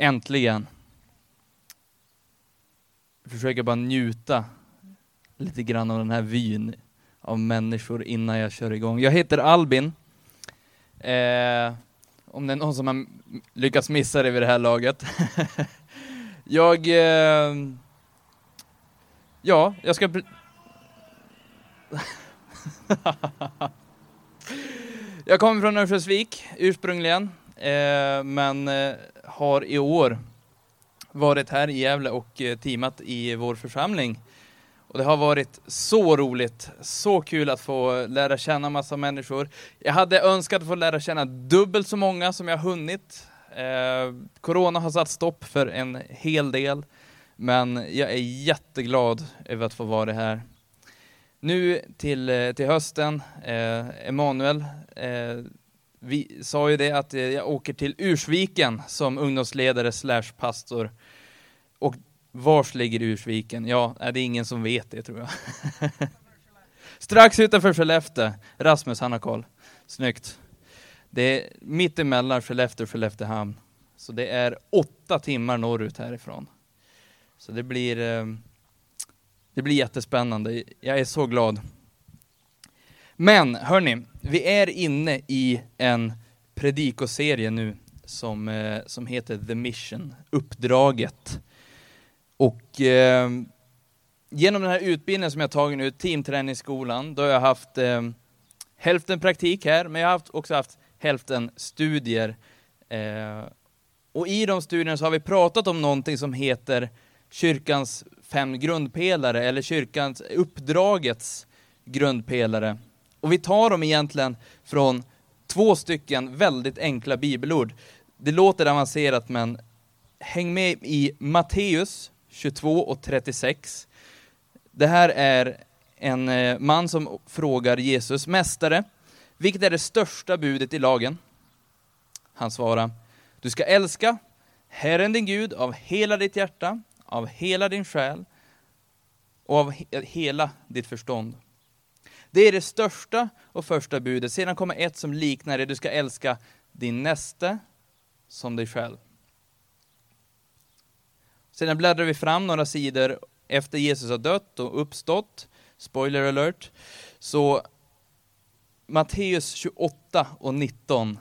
Äntligen. Jag försöker bara njuta lite grann av den här vyn av människor innan jag kör igång. Jag heter Albin. Eh, om det är någon som har lyckats missa det vid det här laget. jag... Eh, ja, jag ska... jag kommer från Örnsköldsvik ursprungligen, eh, men eh, har i år varit här i Gävle och eh, teamat i vår församling. Och det har varit så roligt, så kul att få lära känna massa människor. Jag hade önskat att få lära känna dubbelt så många som jag hunnit. Eh, corona har satt stopp för en hel del, men jag är jätteglad över att få vara här. Nu till, eh, till hösten, eh, Emanuel, eh, vi sa ju det att eh, jag åker till Ursviken som ungdomsledare slash pastor. Och vars ligger Ursviken? Ja, det är ingen som vet det tror jag. Strax utanför Skellefteå. Rasmus, han har koll. Snyggt. Det är mitt emellan Skellefteå och Skelleftehamn. Så det är åtta timmar norrut härifrån. Så det blir, eh, det blir jättespännande. Jag är så glad. Men hörni, vi är inne i en predikoserie nu som, eh, som heter The Mission, uppdraget. Och eh, genom den här utbildningen som jag tagit nu, teamträningsskolan, då har jag haft eh, hälften praktik här, men jag har haft, också haft hälften studier. Eh, och i de studierna så har vi pratat om någonting som heter kyrkans fem grundpelare, eller kyrkans uppdragets grundpelare. Och vi tar dem egentligen från två stycken väldigt enkla bibelord. Det låter avancerat men häng med i Matteus 22 och 36. Det här är en eh, man som frågar Jesus, Mästare, vilket är det största budet i lagen? Han svarar, du ska älska Herren din Gud av hela ditt hjärta, av hela din själ och av hela ditt förstånd. Det är det största och första budet. Sedan kommer ett som liknar det. Du ska älska din näste som dig själv. Sedan bläddrar vi fram några sidor efter Jesus har dött och uppstått. Spoiler alert. Så Matteus 28 och 19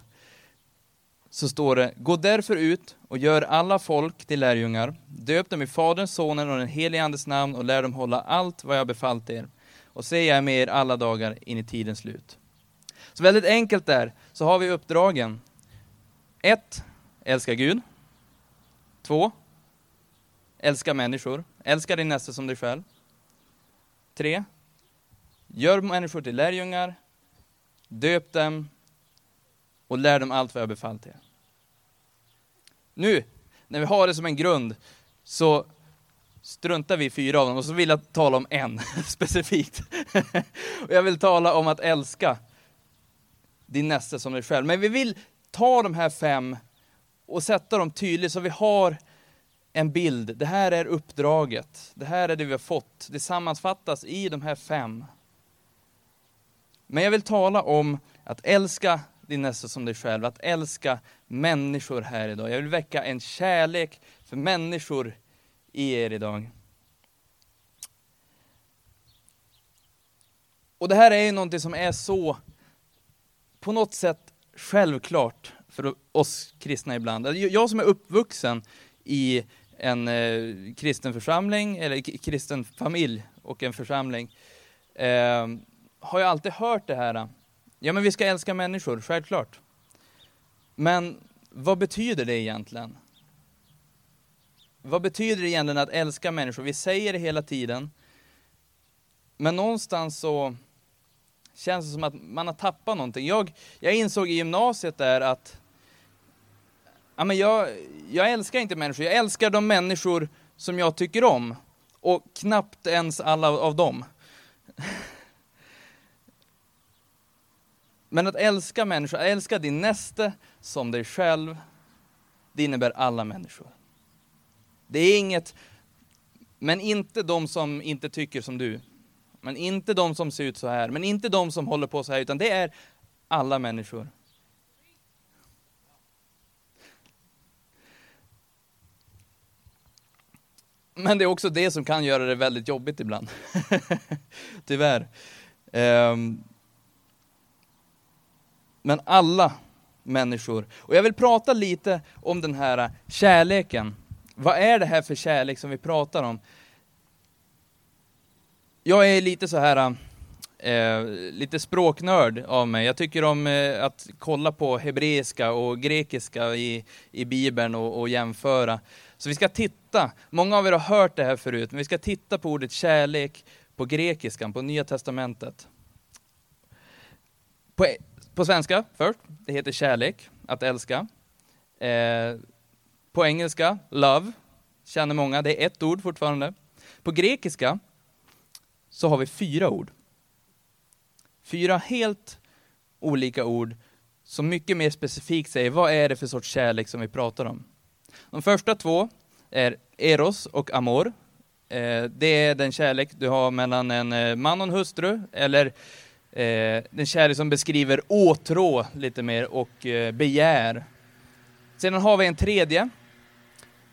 så står det, gå därför ut och gör alla folk till lärjungar. Döp dem i Faderns, Sonen och den helige Andes namn och lär dem hålla allt vad jag befallt er och se jag är med er alla dagar in i tidens slut. Så väldigt enkelt där, så har vi uppdragen. 1. Älska Gud. 2. Älska människor. Älska din nästa som dig själv. 3. Gör människor till lärjungar. Döp dem och lär dem allt vad jag befallt er. Nu, när vi har det som en grund, så struntar vi i fyra av dem och så vill jag tala om en specifikt. och jag vill tala om att älska din nästa som dig själv. Men vi vill ta de här fem och sätta dem tydligt så vi har en bild. Det här är uppdraget. Det här är det vi har fått. Det sammanfattas i de här fem. Men jag vill tala om att älska din nästa som dig själv, att älska människor här idag. Jag vill väcka en kärlek för människor i er idag. Och det här är ju någonting som är så, på något sätt, självklart för oss kristna ibland. Alltså, jag som är uppvuxen i en eh, kristen församling, eller kristen familj och en församling, eh, har jag alltid hört det här. Ja, men vi ska älska människor, självklart. Men vad betyder det egentligen? Vad betyder det egentligen att älska människor? Vi säger det hela tiden. Men någonstans så känns det som att man har tappat någonting. Jag, jag insåg i gymnasiet där att ja, men jag, jag älskar inte människor, jag älskar de människor som jag tycker om. Och knappt ens alla av dem. Men att älska människor, att älska din näste som dig själv, det innebär alla människor. Det är inget, men inte de som inte tycker som du. Men inte de som ser ut så här, men inte de som håller på så här, utan det är alla människor. Men det är också det som kan göra det väldigt jobbigt ibland. Tyvärr. Um, men alla människor. Och jag vill prata lite om den här äh, kärleken. Vad är det här för kärlek som vi pratar om? Jag är lite så här, eh, lite språknörd av mig. Jag tycker om eh, att kolla på hebreiska och grekiska i, i Bibeln och, och jämföra. Så vi ska titta, många av er har hört det här förut, men vi ska titta på ordet kärlek på grekiskan, på Nya Testamentet. På, på svenska först, det heter kärlek, att älska. Eh, på engelska, love, känner många, det är ett ord fortfarande. På grekiska så har vi fyra ord. Fyra helt olika ord som mycket mer specifikt säger vad är det för sorts kärlek som vi pratar om. De första två är eros och amor. Eh, det är den kärlek du har mellan en eh, man och en hustru, eller eh, den kärlek som beskriver åtrå lite mer och begär. Sedan har vi en tredje.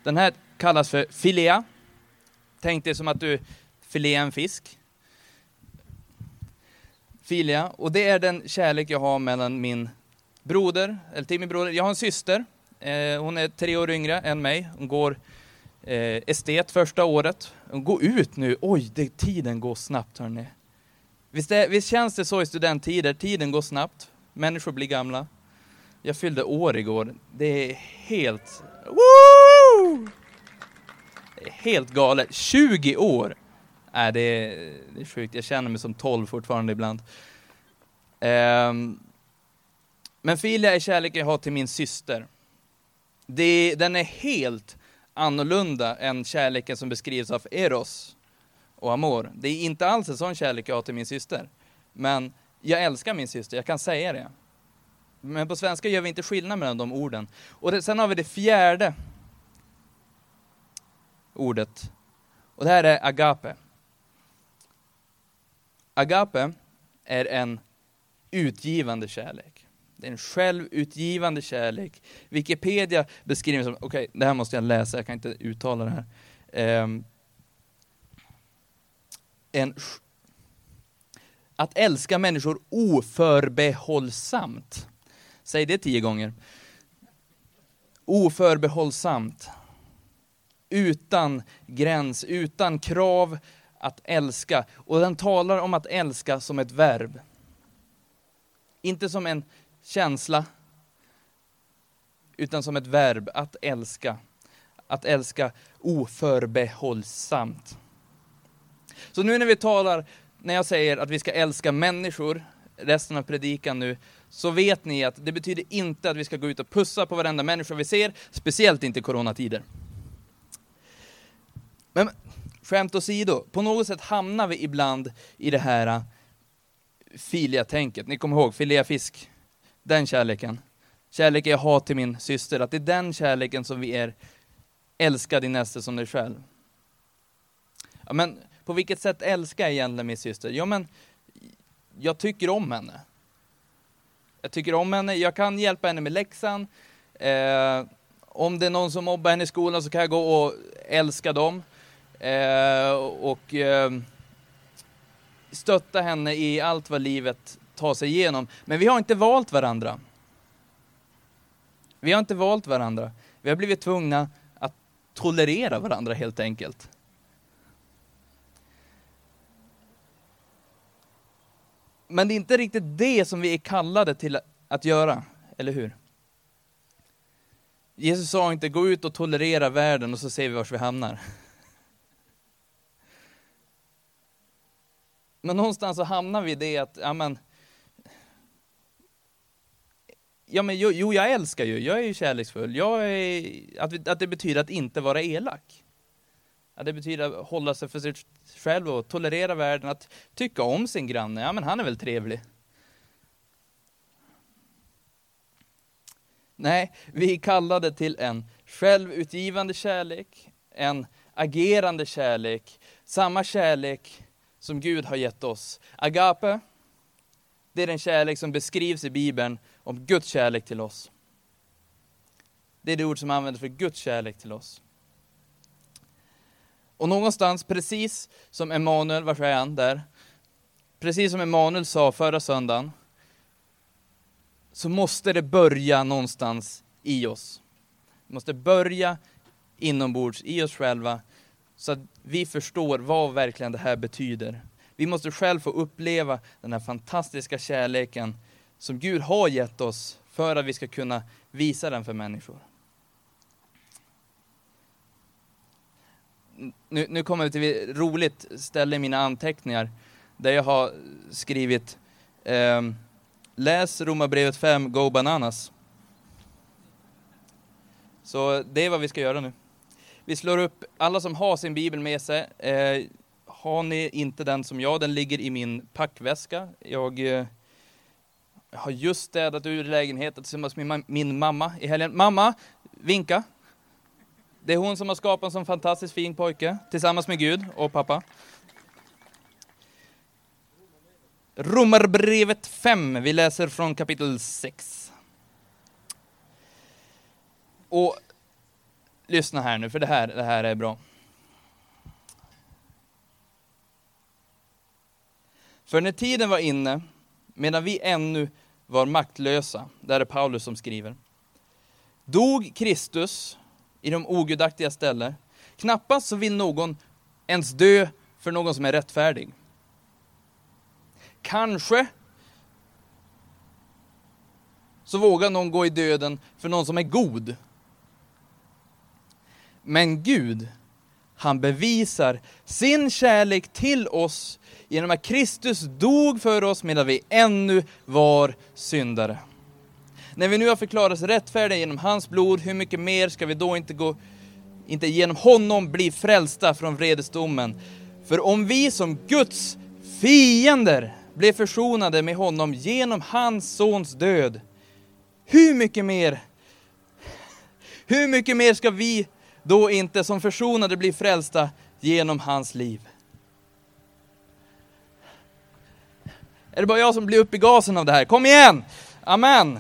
Den här kallas för filea. Tänk dig som att du filear en fisk. Filea, och det är den kärlek jag har mellan min broder, eller till min broder. Jag har en syster, eh, hon är tre år yngre än mig. Hon går eh, estet första året. Hon går ut nu, oj, det, tiden går snabbt hörni. Visst, det, visst känns det så i studenttider, tiden går snabbt, människor blir gamla. Jag fyllde år igår, det är helt... Woo! Det är helt galet, 20 år! Nej, det är, det är sjukt. Jag känner mig som 12 fortfarande ibland. Um, men Filia är kärleken jag har till min syster. Det, den är helt annorlunda än kärleken som beskrivs av Eros och Amor. Det är inte alls en sån kärlek jag har till min syster. Men jag älskar min syster, jag kan säga det. Men på svenska gör vi inte skillnad mellan de orden. Och det, sen har vi det fjärde ordet. Och det här är agape. Agape är en utgivande kärlek. Det är en självutgivande kärlek. Wikipedia beskriver som, okej, okay, det här måste jag läsa, jag kan inte uttala det här. Um, en, att älska människor oförbehållsamt. Säg det tio gånger. Oförbehållsamt. Utan gräns, utan krav, att älska. Och den talar om att älska som ett verb. Inte som en känsla, utan som ett verb, att älska. Att älska oförbehållsamt. Så nu när vi talar, när jag säger att vi ska älska människor, resten av predikan nu, så vet ni att det betyder inte att vi ska gå ut och pussa på varenda människa vi ser, speciellt inte i coronatider. Men skämt åsido, på något sätt hamnar vi ibland i det här äh, filia-tänket. Ni kommer ihåg, filea fisk, den kärleken. Kärleken jag har till min syster, att det är den kärleken som vi är älskad din nästa som dig själv. Ja, men på vilket sätt älskar jag egentligen min syster? Ja, men jag tycker om henne. Jag tycker om henne, jag kan hjälpa henne med läxan. Eh, om det är någon som mobbar henne i skolan så kan jag gå och älska dem. Eh, och eh, stötta henne i allt vad livet tar sig igenom. Men vi har inte valt varandra. Vi har inte valt varandra. Vi har blivit tvungna att tolerera varandra helt enkelt. Men det är inte riktigt det som vi är kallade till att göra, eller hur? Jesus sa inte gå ut och tolerera världen och så ser vi var vi hamnar. Men någonstans så hamnar vi i det att, ja men, ja men jo, jo, jag älskar ju, jag är ju kärleksfull. Jag är, att, att det betyder att inte vara elak. Att det betyder att hålla sig för sig själv och tolerera världen, att tycka om sin granne, ja men han är väl trevlig. Nej, vi är kallade till en självutgivande kärlek, en agerande kärlek, samma kärlek som Gud har gett oss. Agape, det är den kärlek som beskrivs i Bibeln om Guds kärlek till oss. Det är det ord som används för Guds kärlek till oss. Och någonstans, precis som Emanuel, var är han där? Precis som Emanuel sa förra söndagen, så måste det börja någonstans i oss. Det måste börja inombords, i oss själva, så att vi förstår vad verkligen det här betyder. Vi måste själv få uppleva den här fantastiska kärleken som Gud har gett oss för att vi ska kunna visa den för människor. Nu, nu kommer vi till ett roligt ställe i mina anteckningar där jag har skrivit eh, Läs Romarbrevet 5, Go Bananas. Så det är vad vi ska göra nu. Vi slår upp, alla som har sin bibel med sig, eh, har ni inte den som jag, den ligger i min packväska. Jag eh, har just städat ur lägenheten tillsammans med min mamma i helgen. Mamma, vinka. Det är hon som har skapat en sån fantastiskt fin pojke, tillsammans med Gud och pappa. Romarbrevet 5, vi läser från kapitel 6. Och lyssna här nu, för det här, det här är bra. För när tiden var inne, medan vi ännu var maktlösa, där är Paulus som skriver, dog Kristus i de ogudaktiga ställen. Knappast så vill någon ens dö för någon som är rättfärdig. Kanske så vågar någon gå i döden för någon som är god. Men Gud, han bevisar sin kärlek till oss genom att Kristus dog för oss medan vi ännu var syndare. När vi nu har förklarats rättfärdiga genom hans blod, hur mycket mer ska vi då inte gå, inte genom honom bli frälsta från vredesdomen? För om vi som Guds fiender blev försonade med honom genom hans sons död, hur mycket mer, hur mycket mer ska vi då inte som försonade blir frälsta genom hans liv? Är det bara jag som blir upp i gasen av det här? Kom igen! Amen!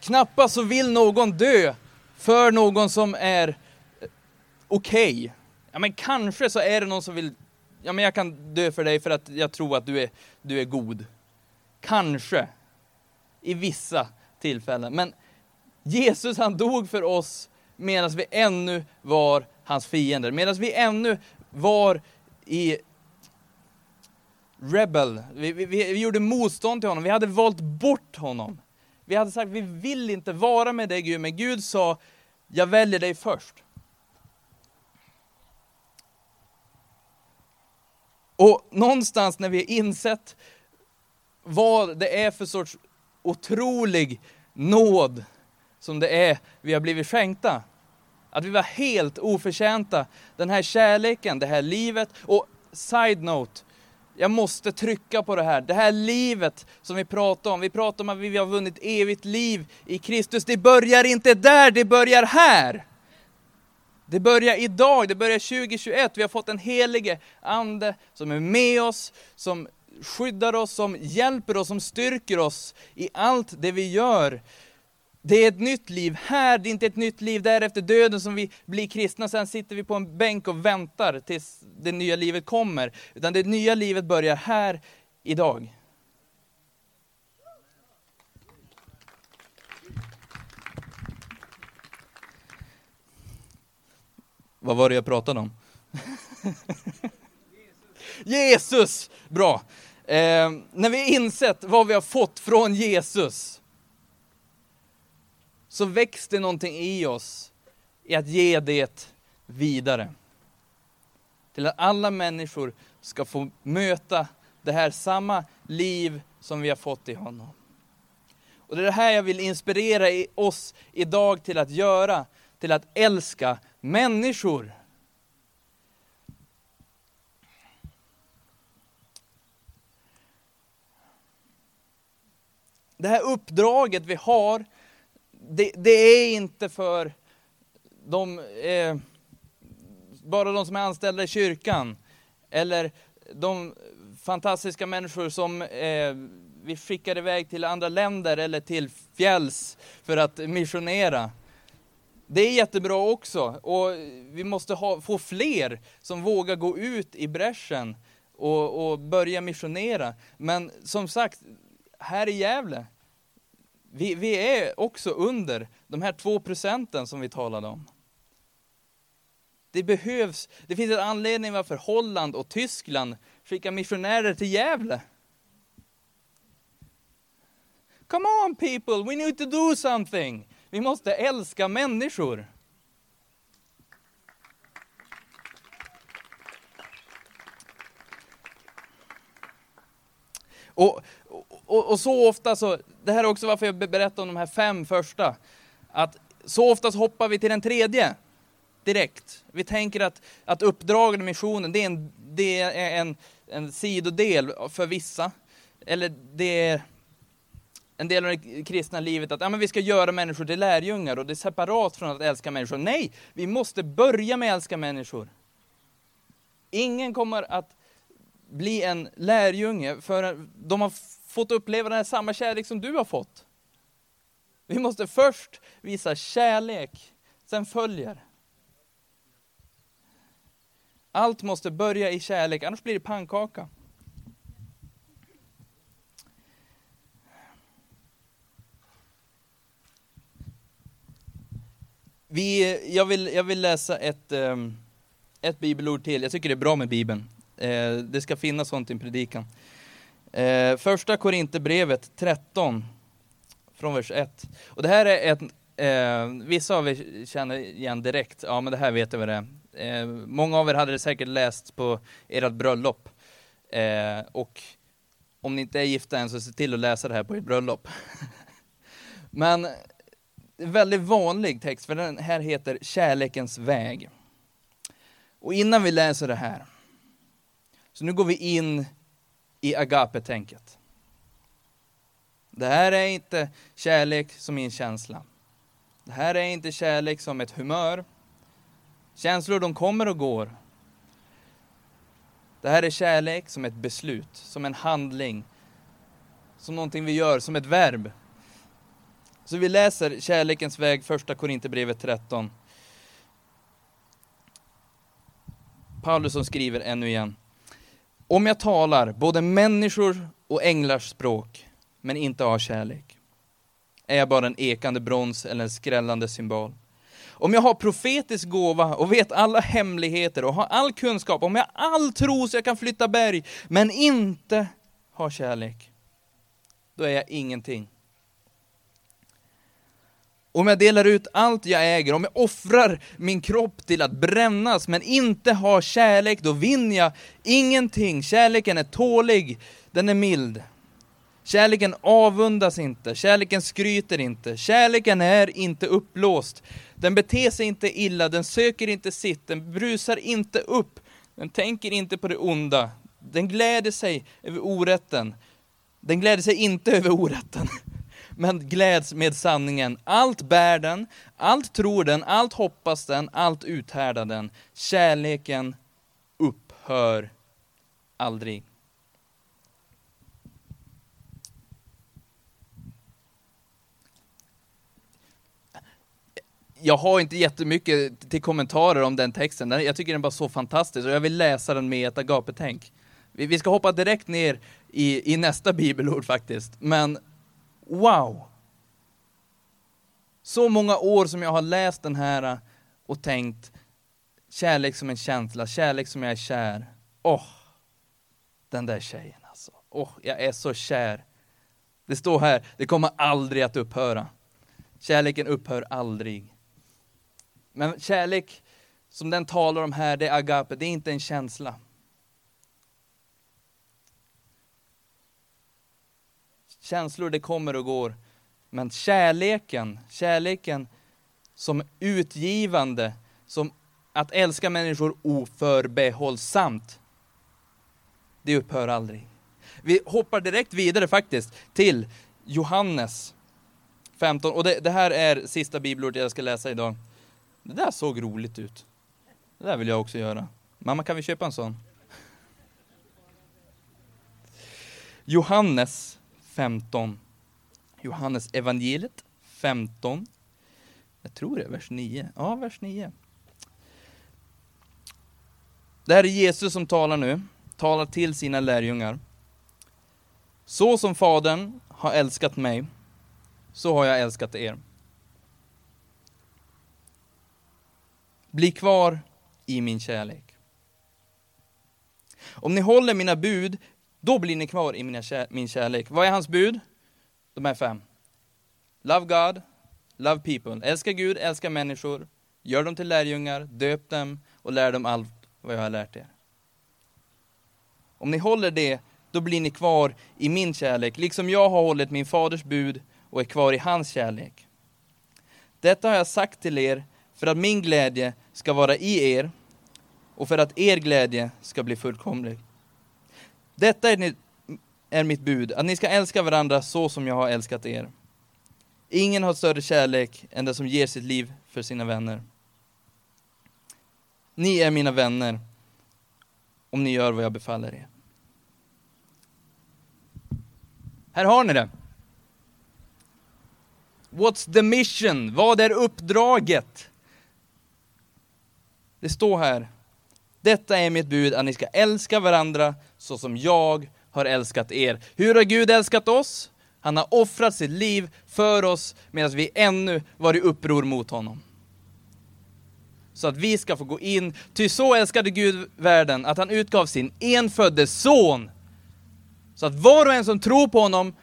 Knappast så vill någon dö för någon som är okej. Okay. Ja men kanske så är det någon som vill, ja men jag kan dö för dig för att jag tror att du är, du är god. Kanske. I vissa tillfällen. Men Jesus han dog för oss medan vi ännu var hans fiender. Medan vi ännu var i rebel. Vi, vi, vi, gjorde motstånd till honom. Vi hade valt bort honom. Vi hade sagt, vi vill inte vara med dig Gud, men Gud sa, jag väljer dig först. Och någonstans när vi har insett vad det är för sorts otrolig nåd som det är vi har blivit skänkta. Att vi var helt oförtjänta. Den här kärleken, det här livet. Och side note, jag måste trycka på det här. Det här livet som vi pratar om, vi pratar om att vi har vunnit evigt liv i Kristus. Det börjar inte där, det börjar här. Det börjar idag, det börjar 2021. Vi har fått en helige Ande som är med oss, som skyddar oss, som hjälper oss, som styrker oss i allt det vi gör. Det är ett nytt liv här, det är inte ett nytt liv där efter döden som vi blir kristna, sen sitter vi på en bänk och väntar tills det nya livet kommer. Utan det nya livet börjar här, idag. Vad var det jag pratade om? Jesus! Bra! Eh, när vi insett vad vi har fått från Jesus, så väcks det någonting i oss i att ge det vidare. Till att alla människor ska få möta det här samma liv som vi har fått i honom. Och det är det här jag vill inspirera oss idag till att göra, till att älska människor. Det här uppdraget vi har det, det är inte för de, eh, bara de som är anställda i kyrkan, eller de fantastiska människor som eh, vi skickar iväg till andra länder eller till fjälls för att missionera. Det är jättebra också och vi måste ha, få fler som vågar gå ut i bräschen och, och börja missionera. Men som sagt, här i Gävle, vi, vi är också under de här två procenten som vi talade om. Det behövs, det finns en anledning varför Holland och Tyskland skickar missionärer till Gävle. Come on people, we need to do something. Vi måste älska människor. Och, och, och, så ofta så, det här är också varför jag berättar om de här fem första, att så oftast hoppar vi till den tredje direkt. Vi tänker att, att uppdraget och missionen, det är en, det är en, en sidodel för vissa. Eller det är en del av det kristna livet att ja, men vi ska göra människor till lärjungar och det är separat från att älska människor. Nej, vi måste börja med att älska människor. Ingen kommer att bli en lärjunge för de har fått uppleva den här samma kärlek som du har fått. Vi måste först visa kärlek, sen följer. Allt måste börja i kärlek, annars blir det pannkaka. Vi, jag, vill, jag vill läsa ett, ehm, ett bibelord till. Jag tycker det är bra med Bibeln. Eh, det ska finnas sånt i en predikan. Eh, första Korinthierbrevet 13, från vers 1. Och det här är ett, eh, vissa av er känner igen direkt, ja men det här vet jag vad det är. Eh, många av er hade det säkert läst på ert bröllop. Eh, och om ni inte är gifta än, så se till att läsa det här på ert bröllop. men väldigt vanlig text, för den här heter Kärlekens väg. Och innan vi läser det här, så nu går vi in i agape-tänket. Det här är inte kärlek som en känsla. Det här är inte kärlek som ett humör. Känslor de kommer och går. Det här är kärlek som ett beslut, som en handling, som någonting vi gör, som ett verb. Så vi läser kärlekens väg, första Korinthierbrevet 13. Paulus som skriver ännu igen. Om jag talar både människor och änglars språk, men inte har kärlek, är jag bara en ekande brons eller en skrällande symbol. Om jag har profetisk gåva och vet alla hemligheter och har all kunskap, om jag har all tro så jag kan flytta berg, men inte har kärlek, då är jag ingenting. Om jag delar ut allt jag äger, om jag offrar min kropp till att brännas men inte har kärlek, då vinner jag ingenting. Kärleken är tålig, den är mild. Kärleken avundas inte, kärleken skryter inte, kärleken är inte upplåst. Den beter sig inte illa, den söker inte sitt, den brusar inte upp, den tänker inte på det onda. Den gläder sig över orätten. Den gläder sig inte över orätten men gläds med sanningen. Allt bär den, allt tror den, allt hoppas den, allt uthärdar den. Kärleken upphör aldrig. jag har inte jättemycket till kommentarer om den texten. Jag tycker den var så fantastisk och jag vill läsa den med ett agapetänk. Vi ska hoppa direkt ner i, i nästa bibelord faktiskt. Men wow! Så många år som jag har läst den här äh, och tänkt kärlek som en känsla, kärlek som jag är kär. Åh, oh, den där tjejen alltså. Åh, oh, jag är så kär. Det står här, det kommer aldrig att upphöra. Kärleken upphör aldrig. Men kärlek som den talar om här, det är agape, det är inte en känsla. Känslor det kommer och går. Men kärleken, kärleken som utgivande, som att älska människor oförbehållsamt, det upphör aldrig. Vi hoppar direkt vidare faktiskt till Johannes 15, och det, det här är sista bibelordet jag ska läsa idag. Det där såg roligt ut. Det där vill jag också göra. Mamma, kan vi köpa en sån? Johannes 15. Johannes evangeliet 15. Jag tror det är vers 9. Ja, vers 9. Det här är Jesus som talar nu, talar till sina lärjungar. Så som Fadern har älskat mig, så har jag älskat er. Bli kvar i min kärlek. Om ni håller mina bud, då blir ni kvar i mina kär min kärlek. Vad är hans bud? De här fem. Love God, love people. Älska Gud, älska människor. Gör dem till lärjungar, döp dem och lär dem allt vad jag har lärt er. Om ni håller det, då blir ni kvar i min kärlek, liksom jag har hållit min faders bud och är kvar i hans kärlek. Detta har jag sagt till er för att min glädje ska vara i er och för att er glädje ska bli fullkomlig. Detta är, är mitt bud, att ni ska älska varandra så som jag har älskat er. Ingen har större kärlek än den som ger sitt liv för sina vänner. Ni är mina vänner om ni gör vad jag befaller er. Här har ni det. What's the mission? Vad är uppdraget? Det står här. Detta är mitt bud, att ni ska älska varandra så som jag har älskat er. Hur har Gud älskat oss? Han har offrat sitt liv för oss medan vi ännu var i uppror mot honom. Så att vi ska få gå in, ty så älskade Gud världen att han utgav sin enfödde son. Så att var och en som tror på honom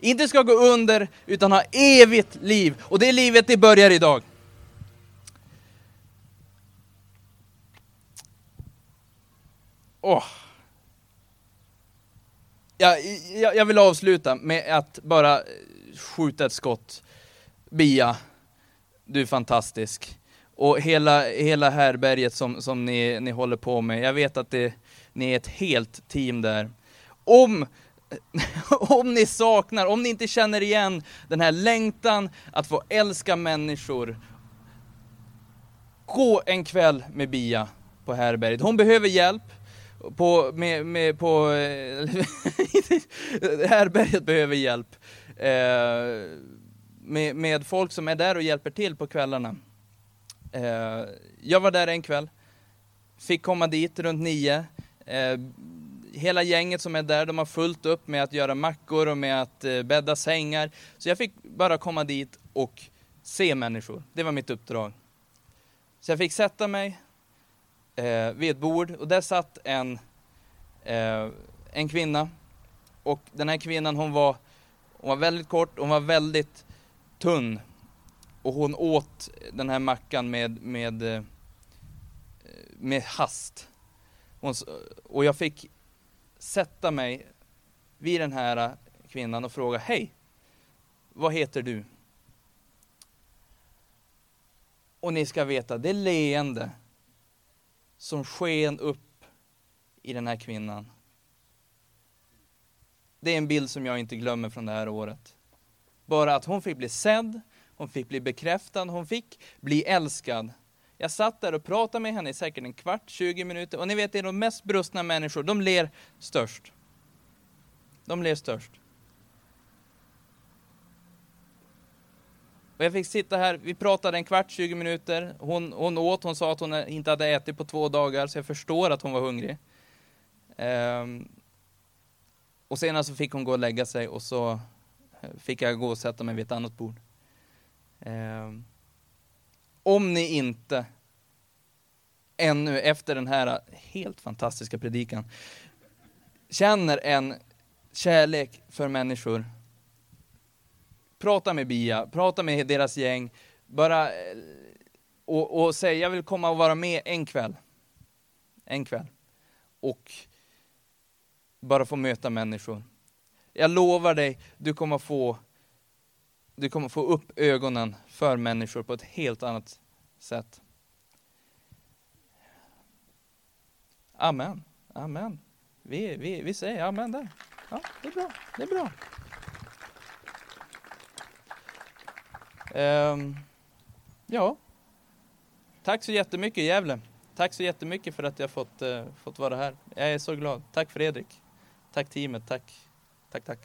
inte ska gå under utan ha evigt liv. Och det livet det börjar idag. Oh. Jag, jag, jag vill avsluta med att bara eh, skjuta ett skott. Bia, du är fantastisk. Och hela, hela härberget som, som ni, ni håller på med, jag vet att det, ni är ett helt team där. Om, om ni saknar, om ni inte känner igen den här längtan att få älska människor, gå en kväll med Bia på härberget. Hon behöver hjälp på, med, med, på eh, härberget behöver hjälp. Eh, med, med folk som är där och hjälper till på kvällarna. Eh, jag var där en kväll, fick komma dit runt nio. Eh, hela gänget som är där, de har fullt upp med att göra mackor och med att eh, bädda sängar. Så jag fick bara komma dit och se människor. Det var mitt uppdrag. Så jag fick sätta mig eh, vid ett bord och där satt en, eh, en kvinna. Och den här kvinnan hon var, hon var väldigt kort, hon var väldigt tunn. Och hon åt den här mackan med, med, eh, med hast. Hon, och jag fick sätta mig vid den här kvinnan och fråga, hej, vad heter du? Och ni ska veta, det leende som sken upp i den här kvinnan. Det är en bild som jag inte glömmer från det här året. Bara att hon fick bli sedd, hon fick bli bekräftad, hon fick bli älskad. Jag satt där och pratade med henne i säkert en kvart, 20 minuter. Och ni vet, det är de mest brustna människor, de ler störst. De ler störst. Och jag fick sitta här, vi pratade en kvart, 20 minuter. Hon, hon åt, hon sa att hon inte hade ätit på två dagar, så jag förstår att hon var hungrig. Um, och senare så fick hon gå och lägga sig och så eh, fick jag gå och sätta mig vid ett annat bord. Um, om ni inte ännu efter den här helt fantastiska predikan känner en kärlek för människor prata med Bia, prata med deras gäng, bara eh, och, och säg jag vill komma och vara med en kväll. En kväll. Och bara få möta människor. Jag lovar dig, du kommer få du kommer få upp ögonen för människor på ett helt annat sätt. Amen. Amen. Vi, vi, vi säger amen där. Ja, det är bra. Det är bra. Ehm, ja, tack så jättemycket Gävle. Tack så jättemycket för att jag fått, eh, fått vara här. Jag är så glad. Tack Fredrik. Tack teamet. Tack, tack, tack.